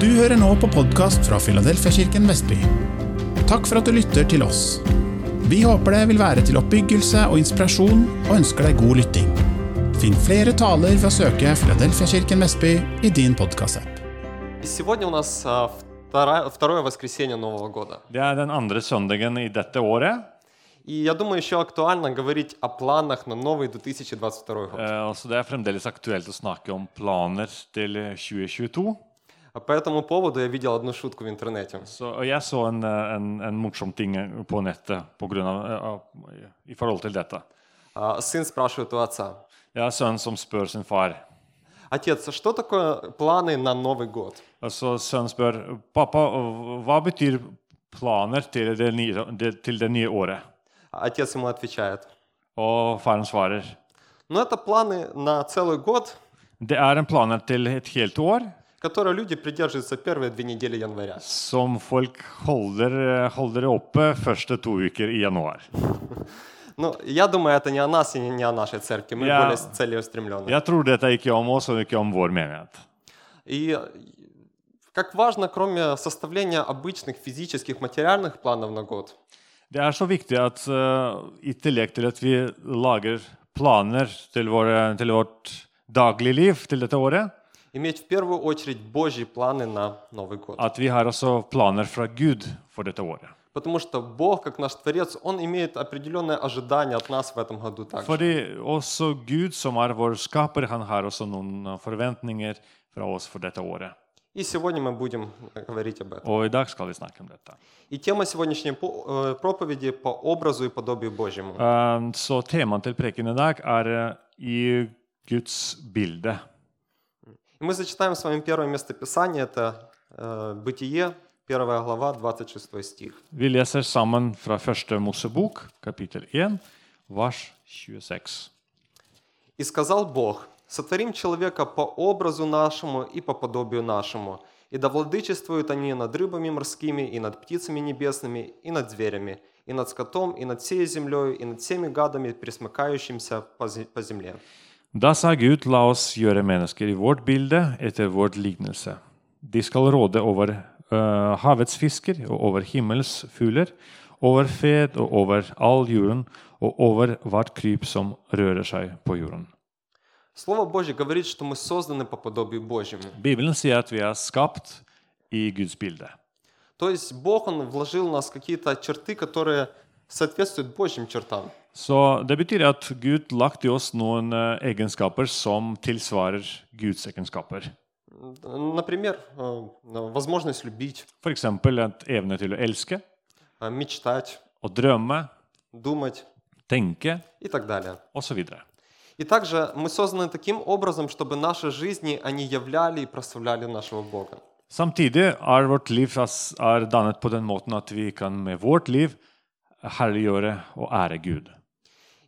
Du hører nå på podkast fra Filadelfia-kirken Vestby. Takk for at du lytter til oss. Vi håper det vil være til oppbyggelse og inspirasjon, og ønsker deg god lytting. Finn flere taler ved å søke Filadelfia-kirken Vestby i din podkast-app. И Сегодня у нас а, вторая- второе воскресенье Нового года. Det er den andre søndagen i dette året. И я думаю, еще актуально говорить о планах на новый 2022 год. eh, og så Det er fremdeles aktuelt å snakke om planer til 2022. А По этому поводу я видел одну шутку в интернете. Så, og jeg så en, eh, en, en morsom ting eh, på nettet på grunn av, eh, av, i forhold til dette. А, Сын спрашивает у отца, Jeg har en sønn som spør sin far. отец, а что такое планы на Новый год? Og så Sønnen spør pappa, hva betyr planer til det nye, det, til det nye året. А Отец ему отвечает, Og faren svarer ну это планы на целый год, det er en planer til et helt år которые люди придерживаются первые две недели января. som folk holder, eh, holder oppe første to uker i januar. Ну, я думаю, это не о нас и не о нашей церкви. Мы Я- более целеустремленные. Jeg tror dette ikke om oss og ikke om vår menighet. И как важно, кроме составления обычных физических, материальных планов на год, Det er så viktig at eh, i tillegg til at vi lager planer til, våre, til vårt dagligliv til dette året, иметь в первую очередь Божьи планы на Новый год. at vi har også planer fra Gud for dette året. Потому что Бог, как наш Творец, Он имеет определенные ожидания от нас в этом году также. Fordi også Gud, som er vår skaper, han har også noen eh, forventninger fra oss for dette året. И сегодня мы будем э, говорить об этом. Og i dag skal vi snakke om dette. И тема сегодняшней э, проповеди по образу и подобию Божьему. Eh, Så temaet til preken i dag er eh, i Guds bilde. И мы зачитаем с вами первое местописание, это э, Бытие, 1 глава, 26 стих. Vi leser sammen fra første Mosebok, kapittel 1, vers 26. И сказал Бог, сотворим человека по образу нашему и по подобию нашему, и да владычествуют они над рыбами морскими, и над птицами небесными, и над зверями, и над скотом, и над всей землей, и над всеми гадами, зе- по земле. Da sa Gud, la oss gjøre mennesker i vårt bilde, etter vårt lignelse. De skal råde over eh, havets fisker og over himmels fugler, over fed og over all jorden, og over hvert kryp som rører seg på jorden. Слово Божье говорит, что мы созданы по подобию Божьему. Bibelen sier at vi er skapt i Guds bilde. То есть Бог, Он вложил в нас какие-то черты, которые соответствуют Божьим чертам. Så det betyr at Gud lagt i oss noen eh, egenskaper som tilsvarer Guds egenskaper. Например, э, возможность любить, F.eks. et evne til å elske, э, мечтать, å drømme, думать tenke и так далее. osv. И также мы созданы таким образом, чтобы наши жизни, они являли и прославляли нашего Бога. Samtidig er vårt liv as- er dannet på den måten at vi kan med vårt liv herliggjøre og ære Gud.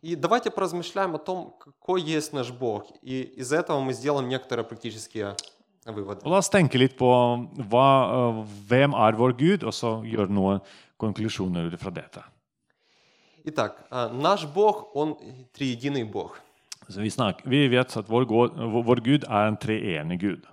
И давайте поразмышляем о том, какой есть наш Бог. И из этого мы сделаем некоторые практические выводы. La oss tenke litt på hva, eh, hvem er vår Gud, og så gjøre noen konklusjoner ut fra dette. Итак, э, наш Бог, Он триединый Бог. Så vi, snakker, vi vet at vår, vår Gud er en treenig Gud.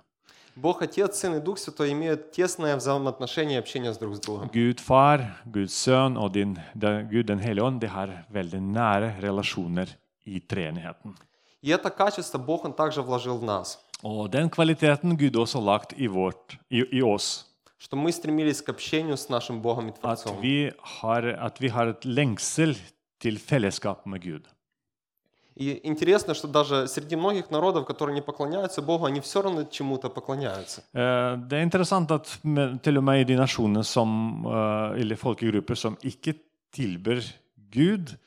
Бог Отец, Сын и Дух Святой имеют тесное взаимоотношение и общение с друг с другом. Gud far, Guds sønn og din, den, Gud den hellige ånd de har veldig nære relasjoner i treenigheten. И это качество Бог Он также вложил в нас. Og den kvaliteten Gud også har lagt i, vårt, i, i oss. Что мы стремились к общению с нашим Богом и At Творцом. vi, har, at vi har et lengsel til fellesskap med Gud. И интересно, что даже среди многих народов, которые не поклоняются Богу, они все равно чему-то поклоняются. Eh, Det er interessant at med, til og med i de nasjonene som, eh, eller folkegrupper som ikke tilber Gud,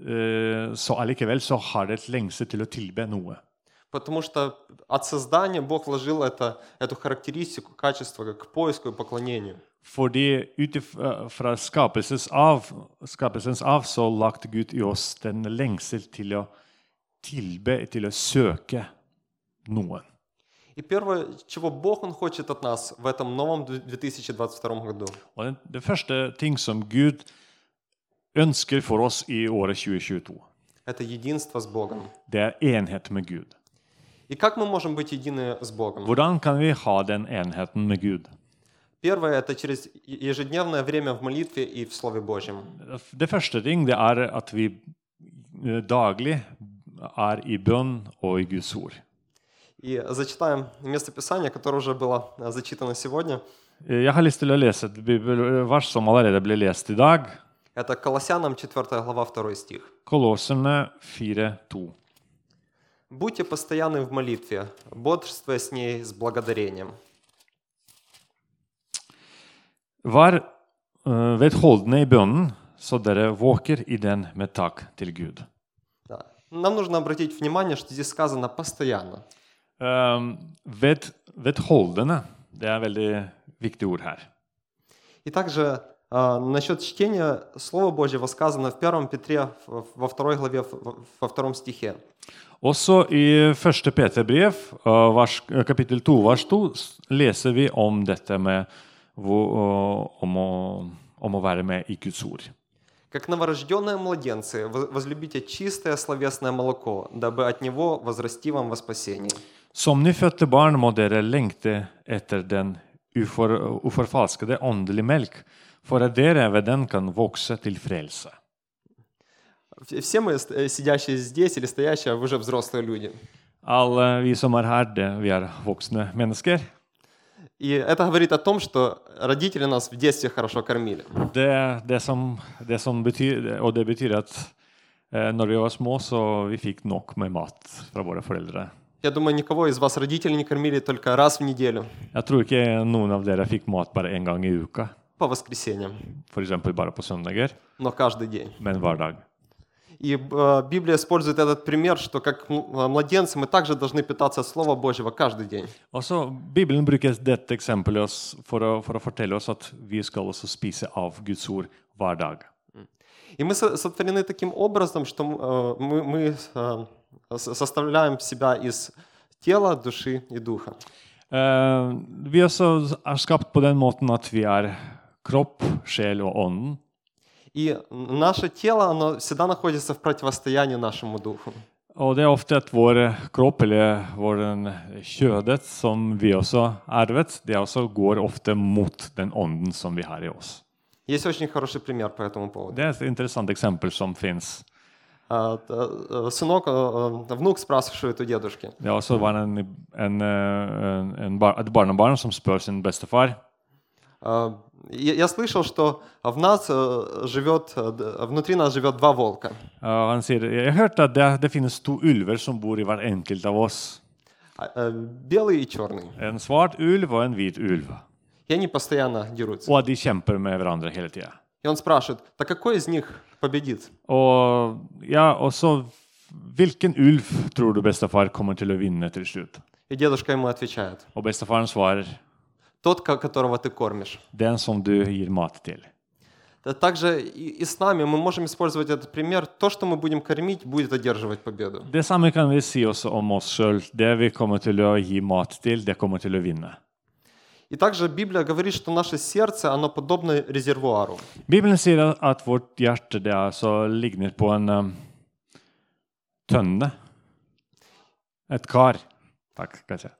eh, så allikevel så har det et lengsel til å tilbe noe. Потому что от создания Бог вложил это, эту характеристику, качество к поиску и поклонению. Fordi ut if- eh, fra skapelsens av, skapelsens av så lagte Gud i oss den lengsel til å tilbe, til å søke noen. И первое, чего Бог Он хочет от нас в этом новом 2022 году, Og det, det første ting som Gud ønsker for oss i året 2022, это единство с Богом. det er enhet med Gud. И как мы можем быть едины с Богом? Hvordan kan vi ha den enheten med Gud? Первое – это через е- ежедневное время в молитве и в Слове Божьем. Det første ting det er at vi eh, daglig er i bønn og i Guds ord. И зачитаем местописание, которое уже было а, зачитано сегодня. Eh, Jeg har lyst til å lese et bibelvers som allerede ble lest i dag. Это Колоссянам 4 глава 2 стих. Kolosserne 4,2. «Будьте постоянны в молитве, бодрствуя с ней с благодарением». Vær eh, vedholdne i bønnen, så dere våker i den med takk til Gud. Да. Нам нужно обратить внимание, что здесь сказано «постоянно». Um, ved, vedholdende, det er et veldig viktig ord her. И также а, насчет чтения Слова Божьего сказано в 1 Петре в- во второй главе, в- во втором стихе. Også i 1. Peter-brev, eh, vers- eh, kapittel 2, vers 2, s- leser vi om dette med hvor, eh, om, å, om å være med i Guds ord. «Как новорожденные младенцы, воз- возлюбите чистое словесное молоко, дабы от него возрасти вам во спасение». Som nyfødte barn må dere lengte etter den ufor, uforfalskede åndelige melk, for at dere ved den kan vokse til frelse. Все мы, э, сидящие здесь или стоящие, вы уже взрослые люди. Alle vi som er her, det, vi er voksne mennesker. И это говорит о том, что родители нас в детстве хорошо кормили. Det, det, som, det som betyr, og det betyr at eh, når vi var små, så vi fikk nok med mat fra våre foreldre. Я думаю, никого из вас родители не кормили только раз в неделю, Jeg tror ikke noen av dere fikk mat bare én gang i uka, по воскресеньям, f.eks. bare på søndager, но каждый день. men hver dag. И э, Библия использует этот пример, что как э, младенцы мы также должны питаться от Слова Божьего каждый день. Og så Bibelen bruker dette eksempelet for å, for å fortelle oss at vi skal også spise av Guds ord hver dag. И мы со- сотворены таким образом, что э, мы, мы составляем себя из тела, души и духа. Eh, vi også er skapt på den måten at vi er kropp, sjel og ånden. И наше тело, оно всегда находится в противостоянии нашему духу. Og det er ofte at vår kropp, eller vår kjødet, som vi også arvet, det også går ofte mot den ånden som vi har i oss. Есть очень хороший пример по этому поводу. Det er et interessant eksempel som fins. А, э, Сынок, э, э, внук спрашивает у дедушки, Det også var en, en, eh, en, en et barnebarn som spør sin bestefar «А, я я слышал, что в нас э, живет, э, внутри нас живет два волка. Ja, Han sier jeg hørte at det, det finnes to ulver som bor i hver enkelt av oss. А, э, Белый и черный. En svart ulv og en hvit ulv. И они постоянно дерутся. Og at de kjemper med hverandre hele tida. И он спрашивает, так какой из них победит? Og ja, og så Hvilken ulv tror du bestefar kommer til å vinne til slutt? И дедушка ему отвечает, Og bestefaren svarer тот, ко- которого ты кормишь. den som du gir mat til. Да Также и, и с нами мы можем использовать этот пример. То, что мы будем кормить, будет одерживать победу. Det samme kan vi si også om oss sjøl. Det vi kommer til å gi mat til, det kommer til å vinne. И также Библия говорит, что наше сердце, оно подобно резервуару. Bibelen sier at vårt hjerte det er så ligner på en um, tønne. Et kar. Takk, kanskje.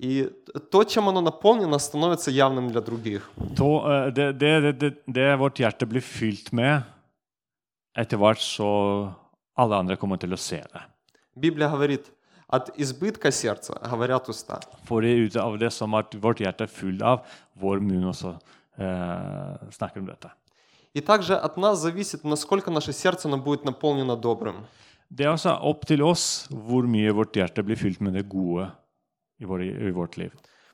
И то, чем оно наполнено, становится явным для других. To, eh, det, det, det, det, det vårt hjerte blir fylt med, etter hvert så alle andre kommer til å se det. Библия говорит, от избытка сердца говорят уста. For det er ut av det som at vårt hjerte er fullt av, vår munn også eh, snakker om dette. И также от нас зависит, насколько наше сердце оно будет наполнено добрым. Det er altså opp til oss hvor mye vårt hjerte blir fylt med det gode i, vår, i vårt liv.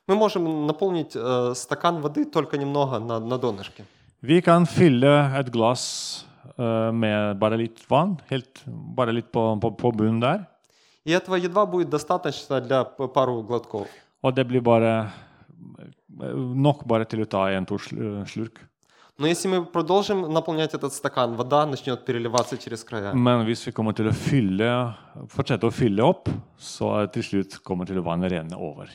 Мы можем наполнить э, стакан воды только немного на, на донышке. Vi kan fylle et glass eh, med bare litt vann, helt, bare litt på, på, på bunnen der. И этого едва будет достаточно для п- пару глотков. Og det blir bare eh, nok bare til å ta en to sl- slurk. Но если мы продолжим наполнять этот стакан, вода начнет переливаться через края. Men hvis vi kommer til å fylle, fortsette å fylle opp, så til slutt kommer til vannet renne over.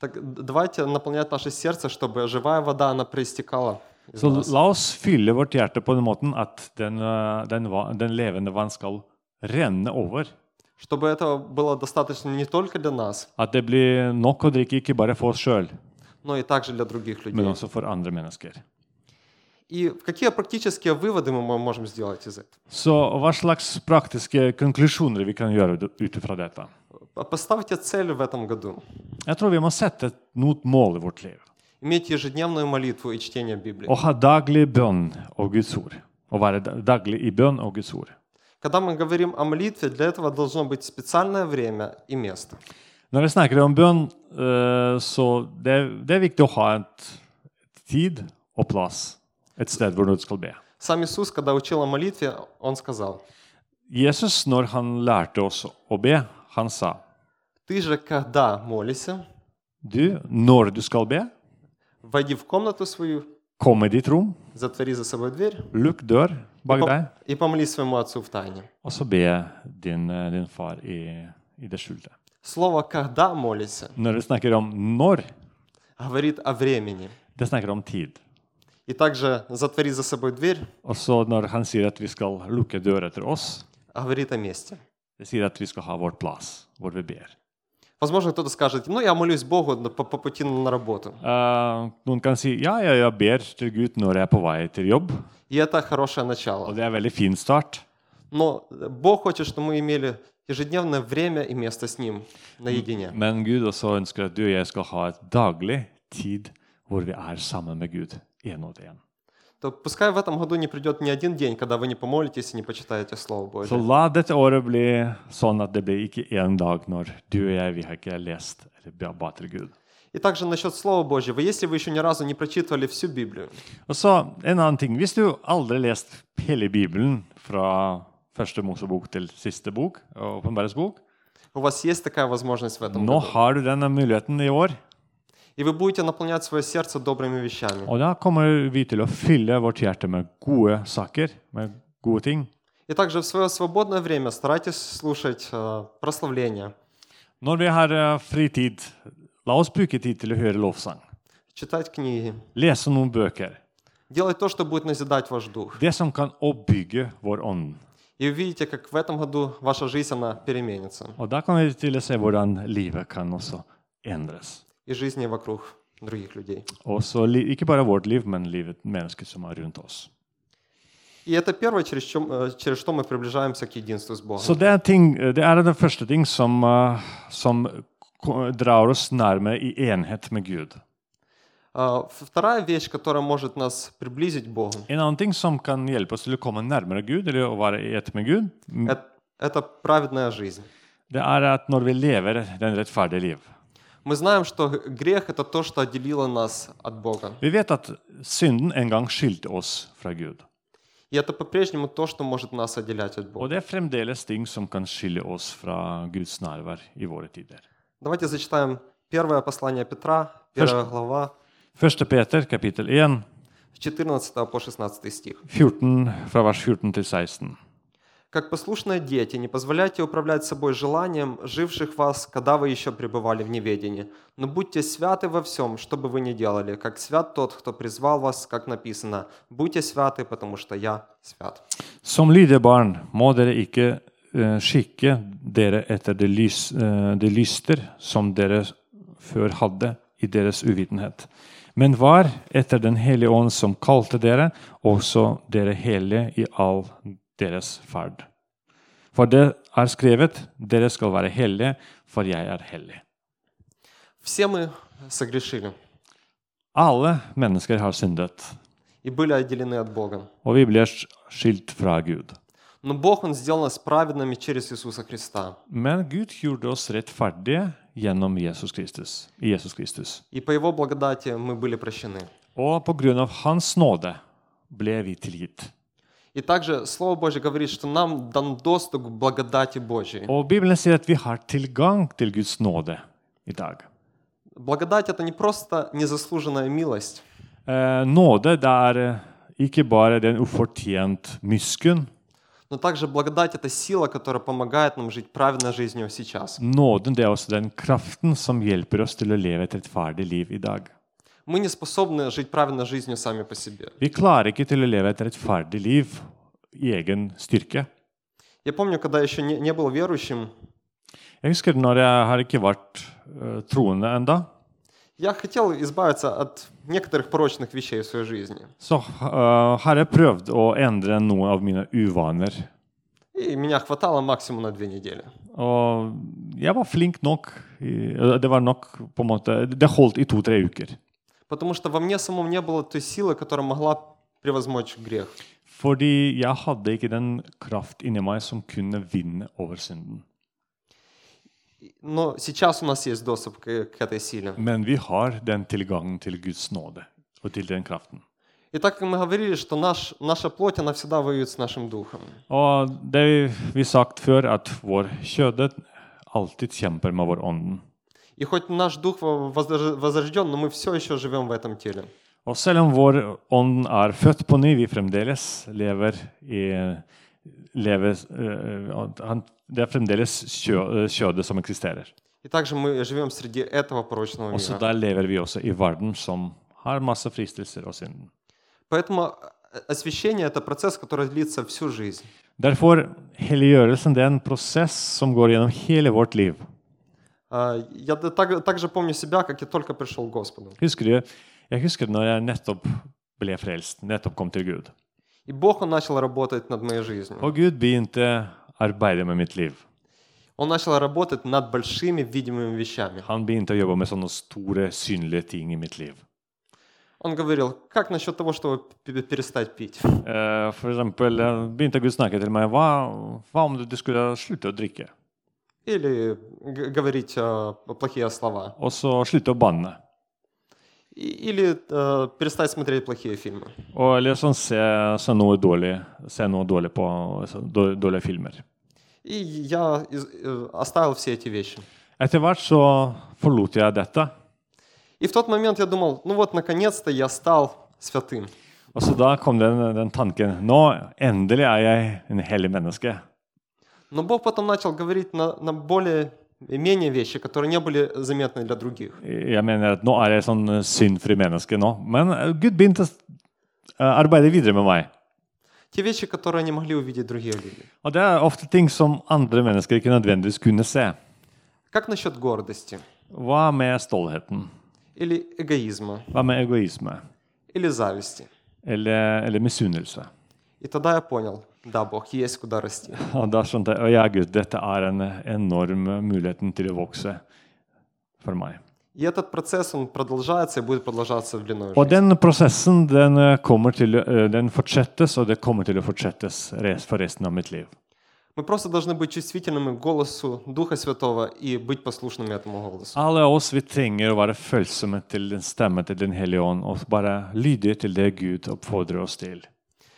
Так давайте наполнять наше сердце, чтобы живая вода, она проистекала Så la oss fylle vårt hjerte på den måten at den, eh, den, den levende vann skal renne over. Чтобы этого было достаточно не только для нас, At det blir nok å drikke, ikke bare for oss sjøl, но и также для других men людей. også for andre mennesker. И какие практические выводы мы мо- можем сделать из этого? Så hva slags praktiske konklusjoner vi kan gjøre ut- ut ifra dette? П- Поставьте цель в этом году. Jeg tror vi må sette noe mål i vårt liv. Иметь ежедневную молитву и чтение Библии. Å ha daglig bønn og Guds ord. Å være da- daglig i bønn og Guds ord. Когда мы говорим о молитве, для этого должно быть специальное время и место. Når vi snakker om bønn, eh, så det, det er viktig å ha et tid og plass. Et sted hvor du skal be. Сам Иисус, когда учил о молитве, Он сказал, Jesus, når han lærte oss å be, han sa «Ты же, когда молишься, Du, når du skal be, войди в комнату свою, kom i ditt rom, затвори за собой дверь lukk dør и, bak пом- deg, и помолись своему Отцу в тайне». og så be din, eh, din far i, i det skjulte. Слово «когда молишься» Når vi snakker om når, говорит о времени. det snakker om tid. И также «затвори за собой дверь» Og så når han sier at vi skal lukke dør etter oss, говорит о месте. det sier at vi skal ha vår plass hvor vi ber. Возможно, кто-то скажет, ну, я молюсь Богу на- по, по пути на работу. Eh, noen kan si ja, ja, jeg ber til Gud når jeg er på vei til jobb, И это хорошее og начало. det er veldig fin start. Но Бог хочет, чтобы мы имели ежедневное время и место с Ним наедине. Men Gud også ønsker at du og jeg skal ha et daglig tid hvor vi er sammen med Gud, То пускай в этом году не придет ни один день, когда вы не помолитесь и не почитаете Слово Så Божье. la dette året bli sånn at det blir ikke én dag når du og jeg vi har ikke lest eller ba- ba til Gud. И также насчет Слова Божьего. Если вы еще ни разу не прочитывали всю Библию, Og så en annen ting. Hvis du aldri lest hele Bibelen fra første Mosebok til siste bok, Åpenbares bok, у вас есть такая возможность в этом nå году. har du denne muligheten i år. И вы будете наполнять свое сердце добрыми вещами. Og da kommer vi til å fylle vårt hjerte med gode saker, med gode ting. И также в свое свободное время старайтесь слушать э, прославления, Når vi har eh, fritid, la oss bruke tid til å høre lovsang. читать книги, Lese noen bøker. делать то, что будет назидать ваш дух. Det som kan oppbygge vår ånd. И увидите, как в этом году ваша жизнь, она переменится. Og da kan vi til å se hvordan livet kan også endres. И жизни вокруг других людей. Og så ikke bare vårt liv, men livet mennesker som er rundt oss. И это первое, через, чем, э, через что мы приближаемся к единству с Богом. Så det er, ting, det er den første ting som, eh, som drar oss nærmere i enhet med Gud. А, Вторая вещь, которая может нас приблизить к Богу, En annen ting som kan hjelpe oss til å komme nærmere Gud, eller å være i ett med Gud, это, это праведная жизнь. det er at når vi lever den rettferdige liv. Мы знаем, что грех – это то, что отделило нас от Бога. Vi vet at synden en gang skilte oss fra Gud. И это по-прежнему то, что может нас отделять от Бога. det er fremdeles ting som kan skille oss fra Guds nærvær i våre tider. Давайте зачитаем первое послание Петра, первая глава, 1. Peter kapittel 1, с 14 по 16 стих. 14, fra vers 14 til 16. «Как послушные дети, не позволяйте управлять собой желанием, живших вас, когда вы еще пребывали в неведении. Но будьте святы во всем, что бы вы ни делали, как свят тот, кто призвал вас, как написано. Будьте святы, потому что я свят». Som lydige barn må dere ikke eh, skikke dere etter det, lys, eh, det lyster som dere før hadde i deres uvitenhet. Men var etter Den hellige ånd som kalte dere, også dere hellige i all deres ferd. For det er skrevet, dere skal være hellige, for jeg er hellig. Все мы согрешили Alle mennesker har syndet, и были отделены от Бога. og vi blir skilt fra Gud. Но Бог, Он сделал нас праведными через Иисуса Христа. Men Gud gjorde oss rettferdige gjennom Jesus Kristus, i Jesus Kristus. И по Его благодати мы были прощены. Og på grunn av Hans nåde ble vi tilgitt. И также Слово Божье говорит, что нам дан доступ к благодати Божьей. Og Bibelen sier at vi har tilgang til Guds nåde i dag. Благодать – это не просто незаслуженная милость, Eh, nåde det er eh, ikke bare den ufortjent miskunn. но также благодать – это сила, которая помогает нам жить правильной жизнью сейчас. Nåden det er også den kraften som hjelper oss til å leve et rettferdig liv i dag. Мы не способны жить правильной жизнью сами по себе. Vi klarer ikke til å leve et rettferdig liv i egen styrke. Я помню, когда еще не, не был верующим, Jeg husker når jeg har ikke vært eh, troende enda, Я хотел избавиться от некоторых порочных вещей в своей жизни. så eh, har jeg prøvd å endre noen av mine uvaner. И меня хватало максимум на две недели. Og jeg var flink nok. i- eh, Det var nok på en måte, det holdt i to-tre uker. Потому что во мне самом не было той силы, которая могла превозмочь грех. Fordi jeg hadde ikke den kraft inni meg som kunne vinne over synden. Но сейчас у нас есть доступ к, к этой силе. Men vi har den tilgangen til Guds nåde og til den kraften. И так как мы говорили, что наш, наша плоть, она всегда воюет с нашим духом. Og det vi sagt før, at vår kjøde alltid kjemper med vår ånden. И хоть наш дух возрожден, но мы все еще живем в этом теле. Og selv om vår ånd er født på ny, vi fremdeles lever i lever, eh, han, Det er fremdeles kjø, eh, kjødet som eksisterer. И также мы живем среди этого порочного мира. der lever vi også i verden som har masse fristelser og synden. Поэтому э, освящение – это процесс, который длится всю жизнь. Derfor helliggjørelsen det er en prosess som går gjennom hele vårt liv. А, Я д- так- также помню себя, как я только пришел к Господу. Husker du, Jeg husker når jeg nettopp ble frelst, nettopp kom til Gud. И Бог, Он начал работать над моей жизнью. Og Gud begynte arbeide med mitt liv. Он начал работать над большими видимыми вещами. Han begynte å jobbe med sånne store, synlige ting i mitt liv. Он говорил, как насчет того, чтобы п- перестать пить? Eh, For eksempel eh, begynte Gud å snakke til meg hva, hva om du skulle slutte å drikke? Или г- говорить э, плохие слова? Og så slutte å banne. И- Или э, перестать смотреть плохие фильмы? Og, eller sånn se, se, noe dårlig, se noe dårlig på så, dår- dårlige filmer. И я из- э, оставил все эти вещи. Etter hvert så forlot jeg dette. И в тот момент я думал, ну вот, наконец-то я стал святым. Og så da kom den, den tanken Nå endelig er jeg en hellig menneske. Но Бог потом начал говорить на, на более менее вещи, которые не были заметны для других. Jeg mener at nå er jeg sånn eh, syndfri menneske nå. Men eh, Gud begynte å eh, arbeide videre med meg. Те вещи, которые не могли увидеть другие люди. Og det er ofte ting som andre mennesker ikke nødvendigvis kunne se. Как насчет гордости? Hva med stoltheten? Или эгоизма? Hva med egoisme? Или зависти? Eller, eller misunnelse? И тогда я понял, да, Бог, есть куда расти. Og da skjønte jeg å ja, Gud, dette er en enorm muligheten til å vokse for meg. И этот процесс, он продолжается и будет продолжаться в длину Og жизни. den prosessen den, eh, kommer til, eh, den fortsettes, og det kommer til å fortsettes res- for resten av mitt liv. Мы просто должны быть чувствительными к голосу Духа Святого и быть послушными этому голосу. Alle oss vi trenger å være følsomme til den stemme til Den hellige ånd, og bare lydige til det Gud oppfordrer oss til.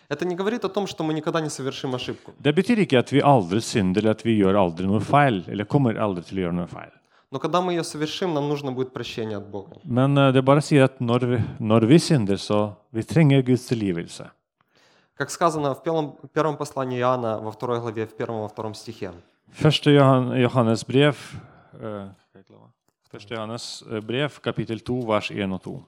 Это не говорит о том, что мы никогда не совершим ошибку. Det betyr ikke at vi aldri synder, eller at vi gjør aldri noe feil, eller kommer aldri til å gjøre noe feil. Но когда мы ее совершим, нам нужно будет прощение от Бога. Men eh, det bare sier at når vi, når vi synder, så vi trenger Guds tilgivelse. Как сказано в первом, первом послании Иоанна во второй главе, в первом во втором стихе. Første Johan, Johannes brev, eh, Første Johannes eh, brev, kapittel 2, vers 1 og 2.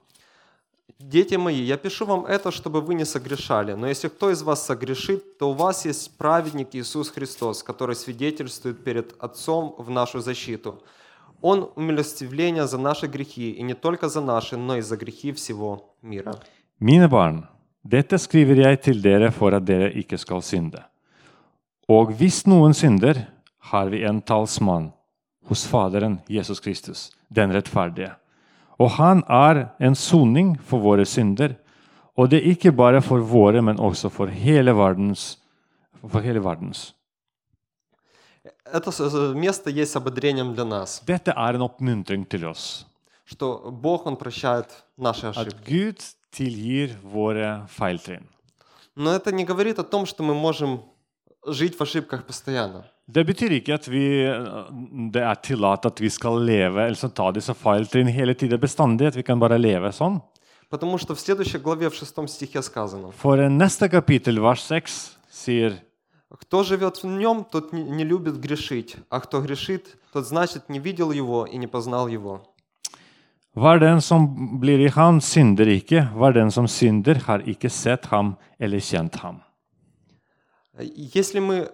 «Дети мои, я пишу вам это, чтобы вы не согрешали. Но если кто из вас согрешит, то у вас есть праведник Иисус Христос, который свидетельствует перед Отцом в нашу защиту. Он умилостивление за наши грехи, и не только за наши, но и за gрехи всего мира». Mine barn, dette skriver jeg til dere for at dere ikke skal synde. Og hvis noen synder, har vi en talsmann hos Faderen, Jesus Kristus, den rettferdige. Og han er en soning for våre synder, og det er ikke bare for våre, men også for hele verdens. For hele verdens. Это с- с- место есть ободрением для нас, Dette er en oppmuntring til oss. что Бог, Он прощает наши ошибки. At Gud tilgir våre feiltrinn. Но это не говорит о том, что мы можем жить в ошибках постоянно. Det betyr ikke at vi, det er tillatt at vi skal leve eller så ta disse feiltrinn hele tiden bestandig. At vi kan bare leve sånn. Потому что в следующей главе, в шестом стихе сказано, For neste kapittel, vers 6, sier «Кто живет в нем, тот не- не любит грешить, а кто грешит, тот значит не видел его и не познал его». Hver den som blir i Han, synder ikke. Hver den som synder, har ikke sett ham eller kjent ham. Если мы э,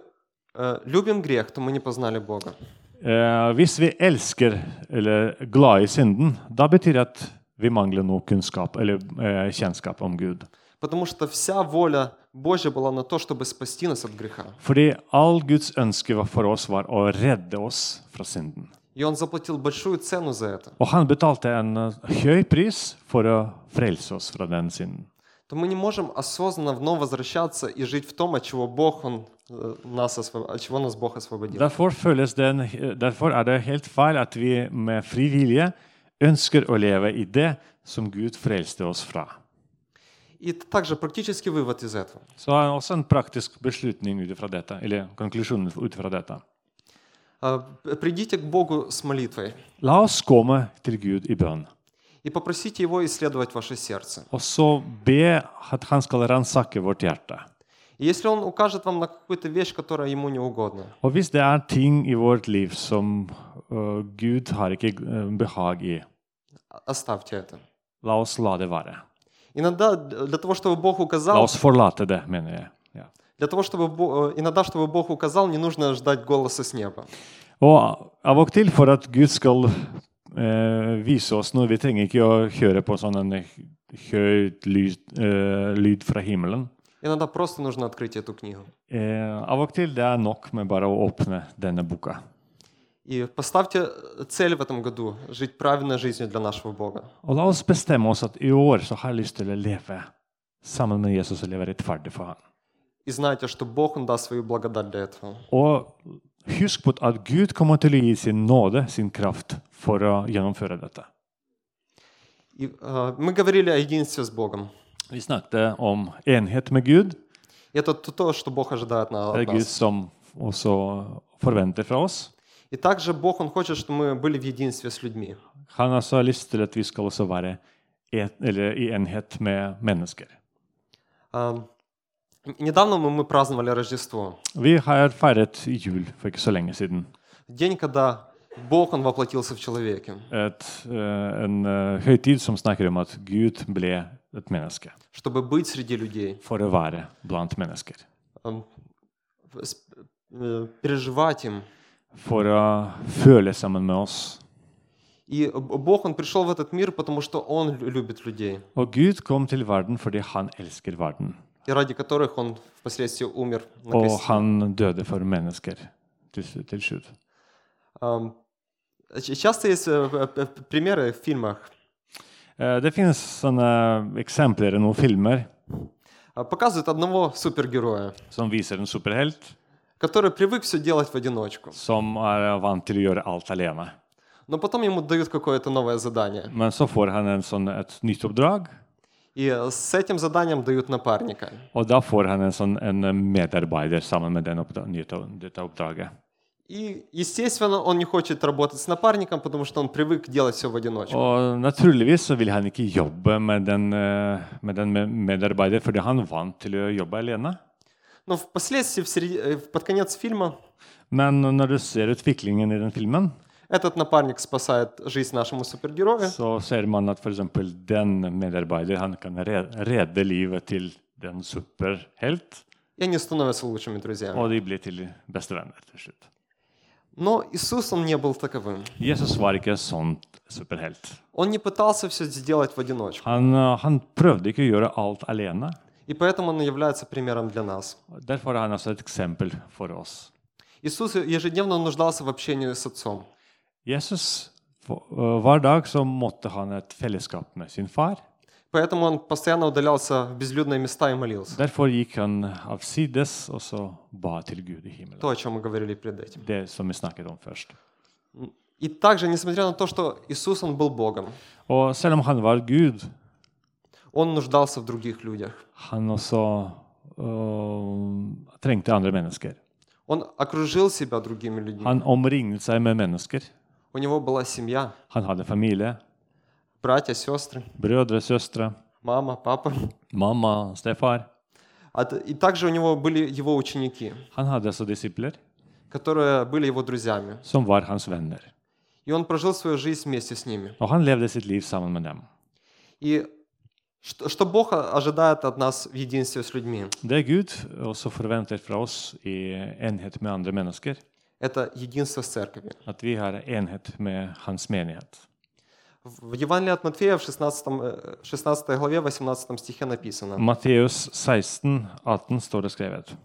любим грех, то мы не познали Бога. Eh, hvis vi elsker eller er glad i synden, da betyr det at vi mangler noe kunnskap eller eh, kjennskap om Gud. Потому что вся воля Божья была на то, чтобы спасти нас от греха. Fordi all Guds ønske var- for oss var å redde oss fra synden. И Он заплатил большую цену за это. Og han betalte en eh, høy pris for å frelse oss fra den synden. То мы не можем осознанно вновь возвращаться и жить в том, от чего Бог он, э, нас, осво- от чего нас Бог освободил. Derfor, føles den, derfor er det helt feil at vi med fri vilje ønsker å leve i det som Gud frelste oss fra. И также практический вывод из этого. Så er det også en praktisk beslutning ut ifra dette, eller konklusjon ut ifra dette. А, Придите к Богу с молитвой La oss komme til Gud i bønn, и попросите Его исследовать ваше сердце. og så be at han skal ransake vårt hjerte. И если Он укажет вам на какую-то вещь, которая Ему не угодна, Og hvis det er ting i vårt liv som øh, Gud har ikke øh, behag i, оставьте это. la oss la det være. Иногда для того, чтобы Бог La указал, oss forlate det, mener jeg. Ja. для того, чтобы э, иногда, чтобы Бог указал, не нужно ждать голоса с неба. Og av og til for at Gud skal eh, vise oss noe, vi trenger ikke å høre på sånn en høyt lyd, eh, lyd fra himmelen. Иногда просто нужно открыть эту книгу. Eh, av og til det er nok med bare å åpne denne boka. И поставьте цель в этом году – жить правильной жизнью для нашего Бога. Og la oss bestemme oss at i år så har jeg lyst til å leve sammen med Jesus og leve rettferdig for ham. И знайте, что Бог, Он даст свою благодать для этого. Og husk på at Gud kommer til å gi sin nåde, sin kraft, for å gjennomføre dette. И, э, мы говорили о единстве с Богом. Vi snakket om enhet med Gud. И это то- то, что Бог ожидает на- Det от er Gud нас. som også forventer fra oss. И также Бог, Он хочет, чтобы мы были в единстве с людьми. Han har også lyst til at vi skal også være et, eller i enhet med mennesker. А, Недавно мы, мы праздновали Рождество. Vi har feiret jul for ikke så lenge siden. День, когда Бог, Он воплотился в человеке. Et, eh, en eh, høytid som snakker om at Gud ble et menneske Чтобы быть среди людей. for å være blant mennesker. э, Переживать им. For å føle sammen med oss. И Бог, Он пришел в этот мир, потому что Он лю- любит людей. Og Gud kom til verden fordi han elsker verden. И ради которых Он впоследствии умер на Og кресте. han døde for mennesker til, til slutt. Ч- Часто есть э, п- примеры в фильмах. Eh, Det finnes sånne eksempler i noen filmer А, Показывают одного супергероя, som viser en superhelt который привык все делать в одиночку. som er vant til å gjøre alt alene. Но потом ему дают какое-то новое задание. Men så får han en sånn, et nytt oppdrag, И э, с этим заданием дают напарника. og da får han en, sånn, en medarbeider sammen med den oppdra nytt- dette oppdraget. И, естественно, он не хочет работать с напарником, потому что он привык делать все в одиночку. Og naturligvis så vil han ikke jobbe med den, eh, med den me- medarbeider, fordi han er vant til å jobbe alene. Но впоследствии, в серед- э, под конец фильма, Men når du ser utviklingen i den filmen, этот напарник спасает жизнь нашему супергерою. så ser man at f.eks. den medarbeider han kan re- redde livet til den superhelt, И они становятся лучшими друзьями. og de blir til bestevenner til slutt. Но Иисус, он не был таковым. Jesus var ikke sånn superhelt. Он не пытался все сделать в одиночку. Han, eh, han prøvde ikke å gjøre alt alene. И поэтому он является примером для нас. Derfor er han også et eksempel for oss. Иисус ежедневно нуждался в общении с Отцом. Jesus, eh, Hver dag så måtte han et fellesskap med sin far. Поэтому он постоянно удалялся в безлюдные места и молился. Derfor han avsides så Gud i. То, о чем мы говорили перед этим. Det som vi snakket om først. И также, несмотря на то, что Иисус, он был Богом, Og selv om han var Gud, он нуждался в других людях. han også eh, trengte andre mennesker. Он окружил себя другими людьми. Han omringet seg med. У него была семья, Han hadde familie, братья, сестры, brødre, søstre, мама, папа. mamma, stefar. А т- И также у него были его ученики, Han hadde også disipler которые были его друзьями. som var hans venner. И он прожил свою жизнь вместе с ними. Og han levde sitt liv sammen med dem. И что, что Бог ожидает от нас в единстве с людьми? Det Gud også forventer fra oss i enhet med andre mennesker, это единство с церковью. At vi har enhet med hans menighet. В Евангелии от Матфея в 16, э, 16 главе 18 стихе написано. Matteus 16, 18 står det skrevet.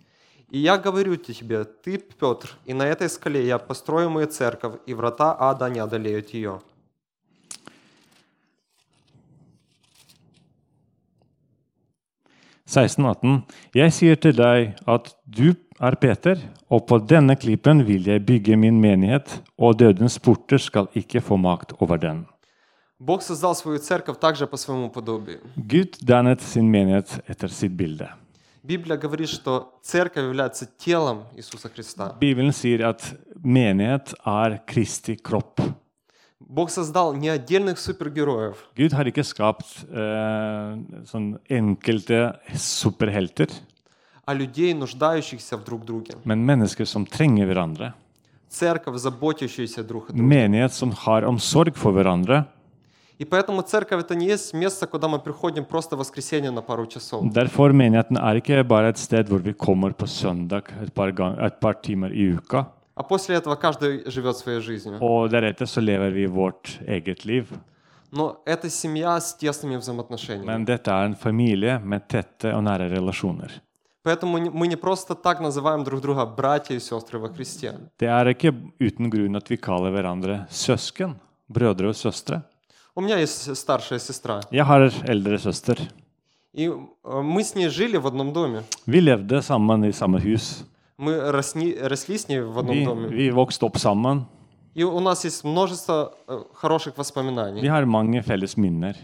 «И я говорю тебе, ты, Петр, и на этой скале я построю мою церковь, и врата ада не одолеют ее». 16, 18. Jeg sier til deg at du er Peter, og på denne klippen vil jeg bygge min menighet, og dødens porter skal ikke få makt over den. Бог создал свою церковь также по своему подобию. Gud dannet sin menighet etter sitt bilde. Библия говорит, что церковь является телом Иисуса Христа. Bibelen sier at menighet er Kristi kropp. Бог создал не отдельных супергероев, Gud har ikke skapt eh, sånn enkelte superhelter, а людей, нуждающихся в друг друге. men mennesker som trenger hverandre. Церковь, заботящаяся друг о друге. Menighet som har omsorg for hverandre. И поэтому церковь это не есть место, куда мы приходим просто в воскресенье на пару часов. Derfor menigheten er ikke bare et sted hvor vi kommer på søndag et par, gang, et par timer i uka, А после этого каждый живет своей жизнью. og deretter så lever vi vårt eget liv. Но это семья с тесными взаимоотношениями. Men dette er en familie med tette og nære relasjoner. Поэтому мы не просто так называем друг друга братья и сестры во Христе. Det er ikke uten grunn at vi kaller hverandre søsken, brødre og søstre. У меня есть старшая сестра, Jeg har eldre søster. и э, мы с ней жили в одном доме. Vi levde sammen i samme hus. Мы росли, росли с ней в одном Vi, доме. vi vokste opp sammen. И у нас есть множество э, хороших Vi воспоминаний. har mange felles minner.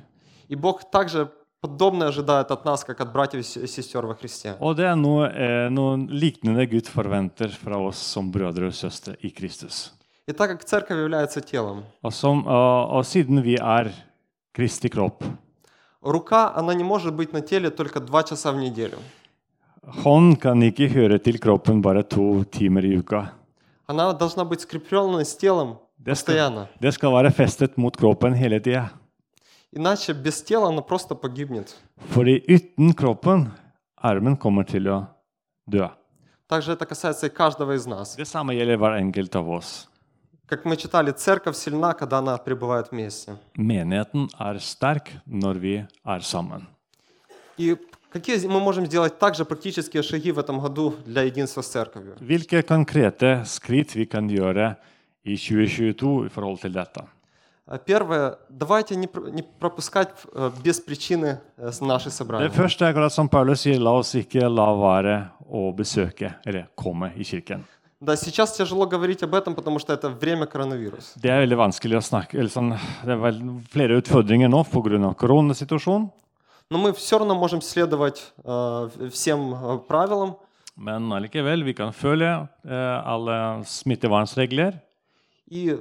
И Бог также подобное ожидает от нас, как от братьев и се- сестер во Христе. Og det er noe, eh, noe lignende Gud forventer fra oss som brødre og søstre i Kristus. И так как церковь является телом, Og, som, og, og siden vi er Kristi kropp, рука, она не может быть на теле только два часа в неделю. hånd kan ikke høre til kroppen bare to timer i uka. Она должна быть скрепленной с телом Det skal, постоянно. det skal være festet mot kroppen hele tida. Иначе без тела она просто погибнет. Fordi uten kroppen, armen kommer til å dø. Также это касается и каждого из нас. Det samme gjelder hver enkelt av oss. Как мы читали, церковь сильна, когда она пребывает вместе. Menigheten er sterk når vi er sammen. И какие мы можем сделать также практические шаги в этом году для единства с церковью? Hvilke konkrete skritt vi kan gjøre i 2022 i forhold til dette? А Первое, давайте не, пр- не пропускать э, без причины э, с- наши Det собрания. første er akkurat som Paulus sier, la oss ikke la være å besøke eller komme i kirken. Да, сейчас тяжело говорить об этом, потому что это время коронавирус. Det er veldig vanskelig å snakke eller sånn, Det er vel flere utfordringer nå pga. koronasituasjonen. Но мы все равно можем следовать э, всем э, правилам Men allikevel, vi kan følge eh, alle smittevernregler. и э,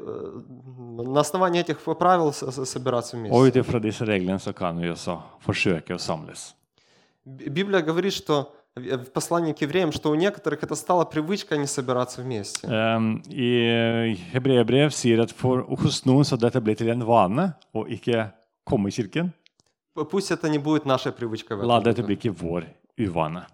на основании этих правил собираться Og вместе. ut ifra disse reglene så kan vi også forsøke å samles. Библия говорит, что в в послании к евреям, что у некоторых это стало привычкой не собираться вместе. Um, I hebreerbrev sier at for, hos noen så dette ble til en vane å ikke komme i kirken. П- Пусть это не будет нашей привычкой La dette bli ikke vår uvane.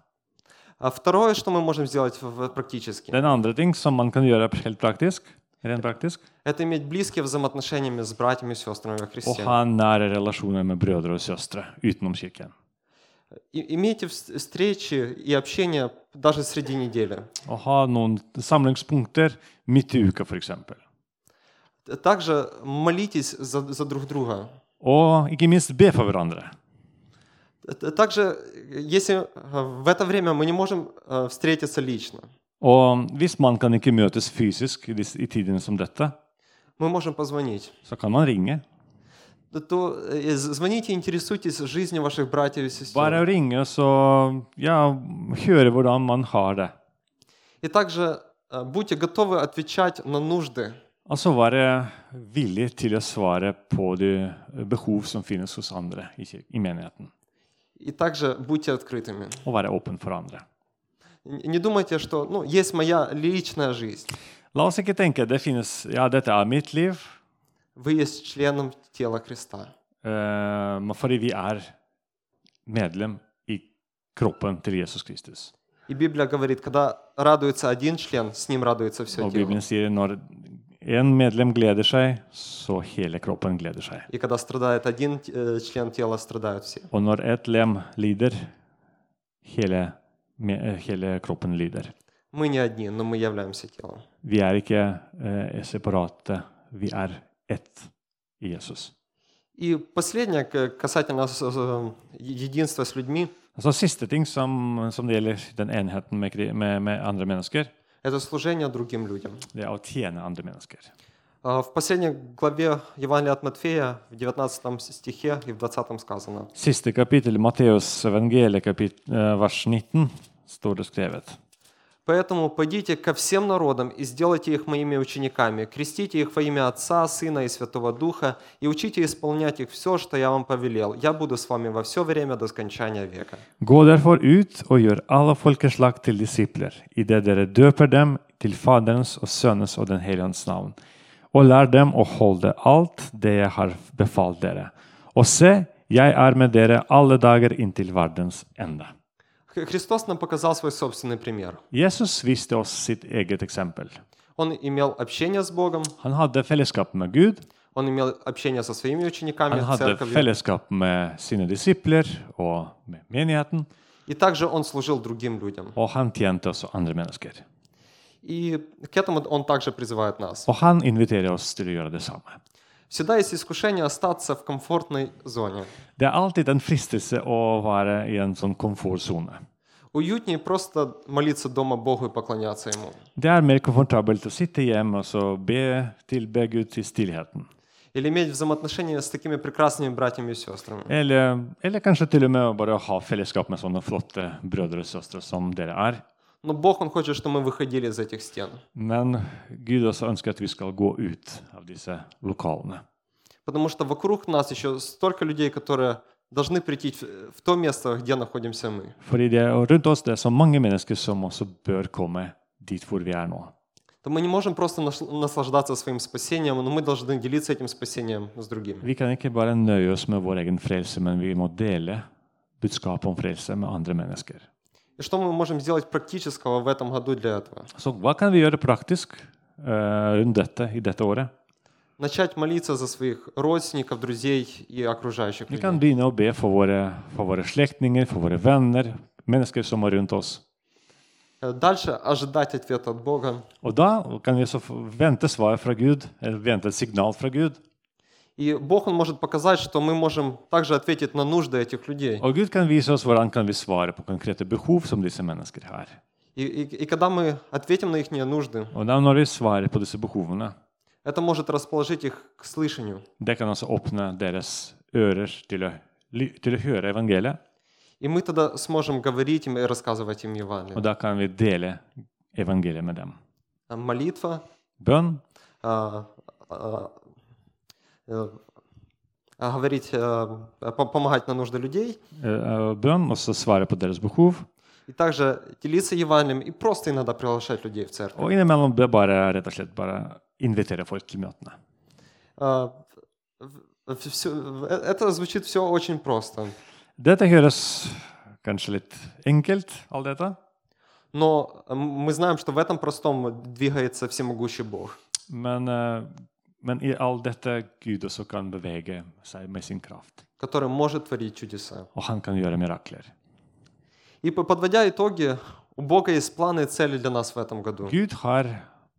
А второе, что мы можем сделать практически, Den andre ting som man kan gjøre helt praktisk, rent praktisk, это иметь близкие взаимоотношения с братьями и сестрами во å Христе. ha nære relasjoner med brødre og søstre utenom kirken. Имейте вс- встречи и общение даже среди недели. Ha samlingspunkter i uka, Также молитесь за, за друг друга. Minst be Также, если э, в это время мы не можем э, встретиться лично, Og hvis man kan ikke møtes fysisk i, tidene som dette, мы можем позвонить. så kan man ringe. То- То э, з- звоните, интересуйтесь жизнью ваших братьев и Bare å сестер. ringe så ja, høre hvordan man har det. И также э, будьте готовы отвечать на нужды. Altså være villig til å svare på de behov som finnes hos andre i, kir- i menigheten. И также будьте открытыми. Og være åpen for andre. Н- Не думайте, что ну, есть моя личная жизнь. La oss ikke tenke det finnes ja, dette er mitt liv, Вы есть членом тела Христа. eh, men fordi vi er medlem i kroppen til Jesus Kristus. И Библия говорит, когда радуется один член, с ним радуется все Og тело. Bibelen sier når en medlem gleder seg, så hele kroppen gleder seg. И когда страдает один э, член тела, страдают все. Og når et lem lider, hele, me- eh, hele kroppen lider. Мы не одни, но мы являемся телом. Vi er ikke eh, separate, vi er ett i Jesus. И последнее к- касательно с- с- единства с людьми, Altså Siste ting som, som det gjelder den enheten med, kri- med, med andre mennesker, это служение другим людям. det er å tjene andre mennesker. А, В последней главе Евангелия от Матфея, в 19 стихе и в 20 сказано, Siste kapittel, Matteus evangeliet, kapit, eh, vers 19, står det skrevet. «Поэтому пойдите ко всем народам и сделайте их моими учениками, крестите их во имя Отца, Сына и Святого Духа, и учите исполнять их все, что я вам повелел. Я буду с вами во все время до скончания века». Gå derfor ut og gjør alle folkeslag til disipler, idet dere døper dem til Faderens og Sønnens og Den hellige ånds navn, og lær dem å holde alt det jeg har befalt dere. Og se, jeg er med dere alle dager inntil verdens ende. Х- Христос нам показал свой собственный пример. Jesus viste oss sitt eget eksempel. Он имел общение с Богом, Han hadde fellesskap med Gud, он имел общение со своими учениками, han hadde церковью, fellesskap med sine disipler og med menigheten, и также он служил другим людям. og han tjente også andre mennesker. И к этому он также призывает нас. Og han inviterer oss til å gjøre det samme. Всегда есть искушение остаться в комфортной зоне. Det er alltid en fristelse å være i en sånn komfortsone. Уютнее просто молиться дома Богу и поклоняться Ему. Det er mer komfortabelt å sitte hjemme og så be, tilbe Gud i stillheten. Или иметь взаимоотношения с такими прекрасными братьями и сестрами. Eller, eller kanskje til og med å bare ha fellesskap med sånne flotte brødre og søstre som dere er. Но Бог, Он хочет, чтобы мы выходили из этих стен. Men Gud også ønsker at vi skal gå ut av disse lokalene. Потому что вокруг нас еще столько людей, которые должны прийти в- в то место, где находимся мы. Fordi det, og rundt oss det er så mange mennesker som også bør komme dit hvor vi er nå. То мы не можем просто наш- наслаждаться своим спасением, но мы должны делиться этим спасением с другими. Vi kan ikke bare nøye oss med vår egen frelse, men vi må dele budskapet om frelse med andre mennesker. И что мы можем сделать практического в этом году для этого? Så hva kan vi gjøre praktisk eh, rundt dette i dette året? Начать молиться за своих родственников, друзей и окружающих Vi людей. kan begynne å be for våre, for våre slektninger, for våre venner, mennesker som er rundt oss. Э, Дальше ожидать ответа от Бога. Og da kan vi så få vente svar fra Gud, eller vente et signal fra Gud. И Бог, Он может показать, что мы можем также ответить на нужды этих людей. Og Gud kan vise oss hvordan kan vi svare på konkrete behov som disse mennesker har. И, и- и когда мы ответим на их нужды, Og da når vi svarer på disse behovene, это может расположить их к слышанию. det kan altså åpne deres ører til å, ly- til å høre evangeliet. И мы тогда сможем говорить им и рассказывать им Евангелие. Og da kan vi dele evangeliet med dem. А Молитва, Bønn, а, а, э, а, говорить, э, по- помогать на нужды людей, så svare på deres behov. и также делиться Евангелием и просто иногда приглашать людей в церковь. Og innimellom be- bare rett og slett bare invitere folk til møtene. А, э, это звучит все очень просто. Dette høres kanskje litt enkelt, alt dette. Но мы знаем, что в этом простом двигается всемогущий Бог. Men, men i alt dette Gud også kan bevege seg med sin kraft. который может tворить чудеса. Og han kan gjøre mirakler. И по- подводя итоги, у Бога есть планы и цели для нас в этом году. Gud har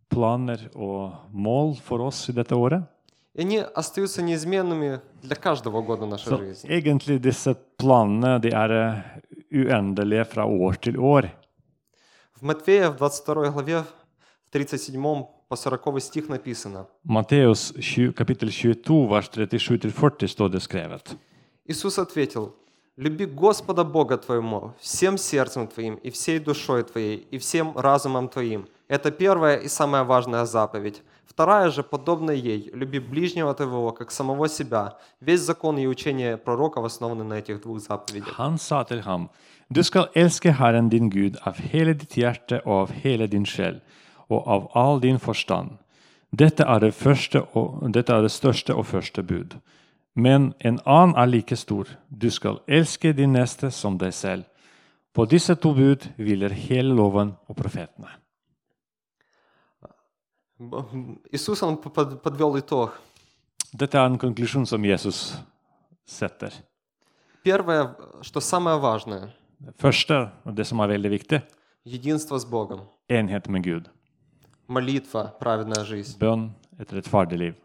planer og mål for oss i dette året. И они остаются неизменными для каждого года нашей Så жизни. egentlig disse planene de er eh, uendelige fra år til år. В Матфея в 22 главе, в 37 по 40 стих написано. 20, kapittel 22, vers 37-40 står det skrevet. Иисус ответил, «Люби Господа Бога твоему всем сердцем твоим и всей душой твоей и всем разумом твоим». Это первая и самая важная заповедь. Вторая же, подобная ей, люби ближнего твоего, как самого себя. Весь закон и учение пророков основаны на этих двух заповедях. Han sa til ham, du skal elske Herren din Gud av hele ditt hjerte og av hele din sjel og av all din forstand. Dette er det, første og, dette er det største og første bud. Men en annen er like stor. Du skal elske din neste som deg selv. På disse to bud hviler hele loven og profetene. Б- Иисус, Он п- под- подвел итог. Dette er en konklusjon som Jesus setter. Первое, что самое важное, Det første, og det som er veldig viktig, единство с Богом, enhet med Gud. Молитва, праведная жизнь. Bønn, et rettferdig liv.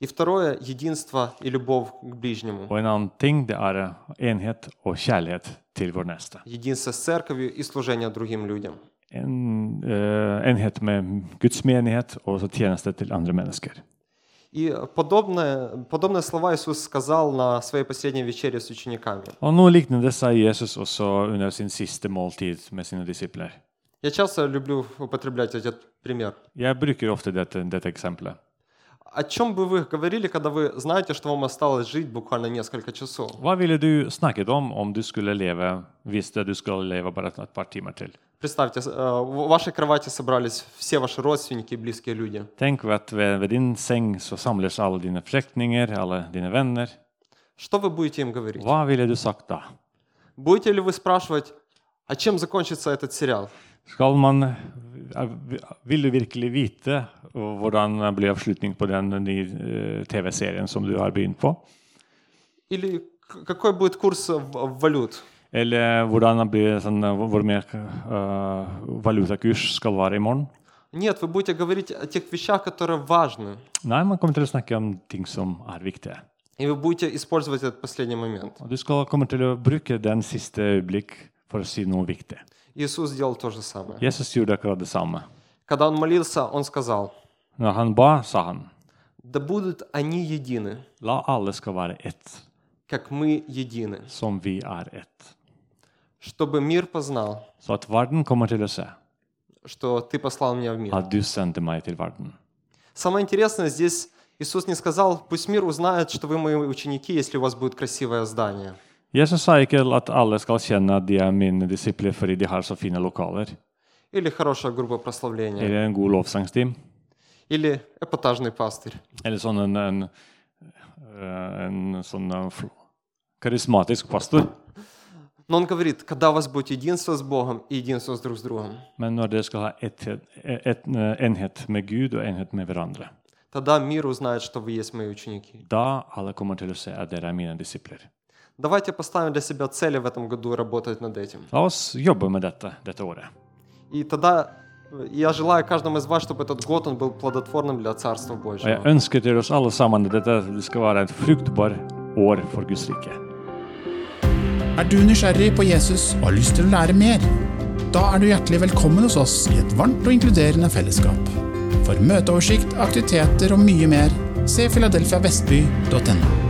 И второе, единство и любовь к ближнему. Og en annen ting det er enhet og kjærlighet til vår neste. Единство с церковью и служение другим людям. En eh, enhet med Guds menighet og så tjeneste til andre mennesker. И подобное, подобные слова Иисус сказал на своей последней вечере с учениками. Og Noe lignende sa Jesus også under sin siste måltid med sine disipler. Я часто люблю употреблять этот пример. Jeg bruker ofte dette, dette eksempelet. О чем бы вы говорили, когда вы знаете, что вам осталось жить буквально несколько часов? Hva ville du snakket om om du skulle leve, visste du skulle leve bare et par timer til? Представьте, э, в вашей кровати собрались все ваши родственники и близкие люди. Tenk at ved, ved din seng så samles alle dine slektninger, alle dine venner. Что вы будете им говорить? Hva ville du sagt da? Будете ли вы спрашивать, а чем закончится этот сериал? Skal man, eh, vil du virkelig vite hvordan blir avslutningen på den nye eh, TV-serien som du har begynt på? Или к- какой будет курс в- в валют? Eller hvordan blir sånn, eh, hvor mer eh, valutakurs skal være i morgen? Нет, вы будете говорить о тех вещах, которые важны. Nei, man kommer til å snakke om ting som er viktige. И вы будете использовать этот последний момент. Og du skal komme til å bruke den siste øyeblikk for å si noe viktig. Иисус сделал то же самое. Jesus gjorde akkurat det samme. Когда Он молился, Он сказал, Når han ba, sa han, да будут они едины, la alle skal være ett, как мы едины, som vi er ett. чтобы мир познал, Så at verden kommer til å se что Ты послал меня в мир. at du sendte meg til verden. Самое интересное, здесь Иисус не сказал, пусть мир узнает, что вы мои ученики, если у вас будет красивое здание. Jesus sa ikke at alle skal kjenne at de er mine disipler fordi de har så fine lokaler, Или хорошая группа прославления. eller en god lovsangsteam, Или эпатажный пастырь. eller sånn en, en, eh, en sånn eh, fl- karismatisk pastor. Но Он говорит, когда у вас будет единство с Богом и единство с друг с другом, Men når dere skal ha etthet, et, eh, enhet med Gud og enhet med hverandre, тогда мир узнает, что вы есть мои ученики. da alle kommer til å se at dere er mine disipler. Давайте поставим для себя цели в этом году и работать над этим. La oss jobbe med dette dette året. И тогда э, я желаю каждому из вас, чтобы этот год он был плодотворным для Царства Og jeg Божьего. ønsker til oss alle sammen at dette skal være et fruktbar år for Guds rike. Er du nysgjerrig på Jesus og har lyst til å lære mer? Da er du hjertelig velkommen hos oss i et varmt og inkluderende fellesskap. For møteoversikt, aktiviteter og mye mer, se filadelfiavestby.no.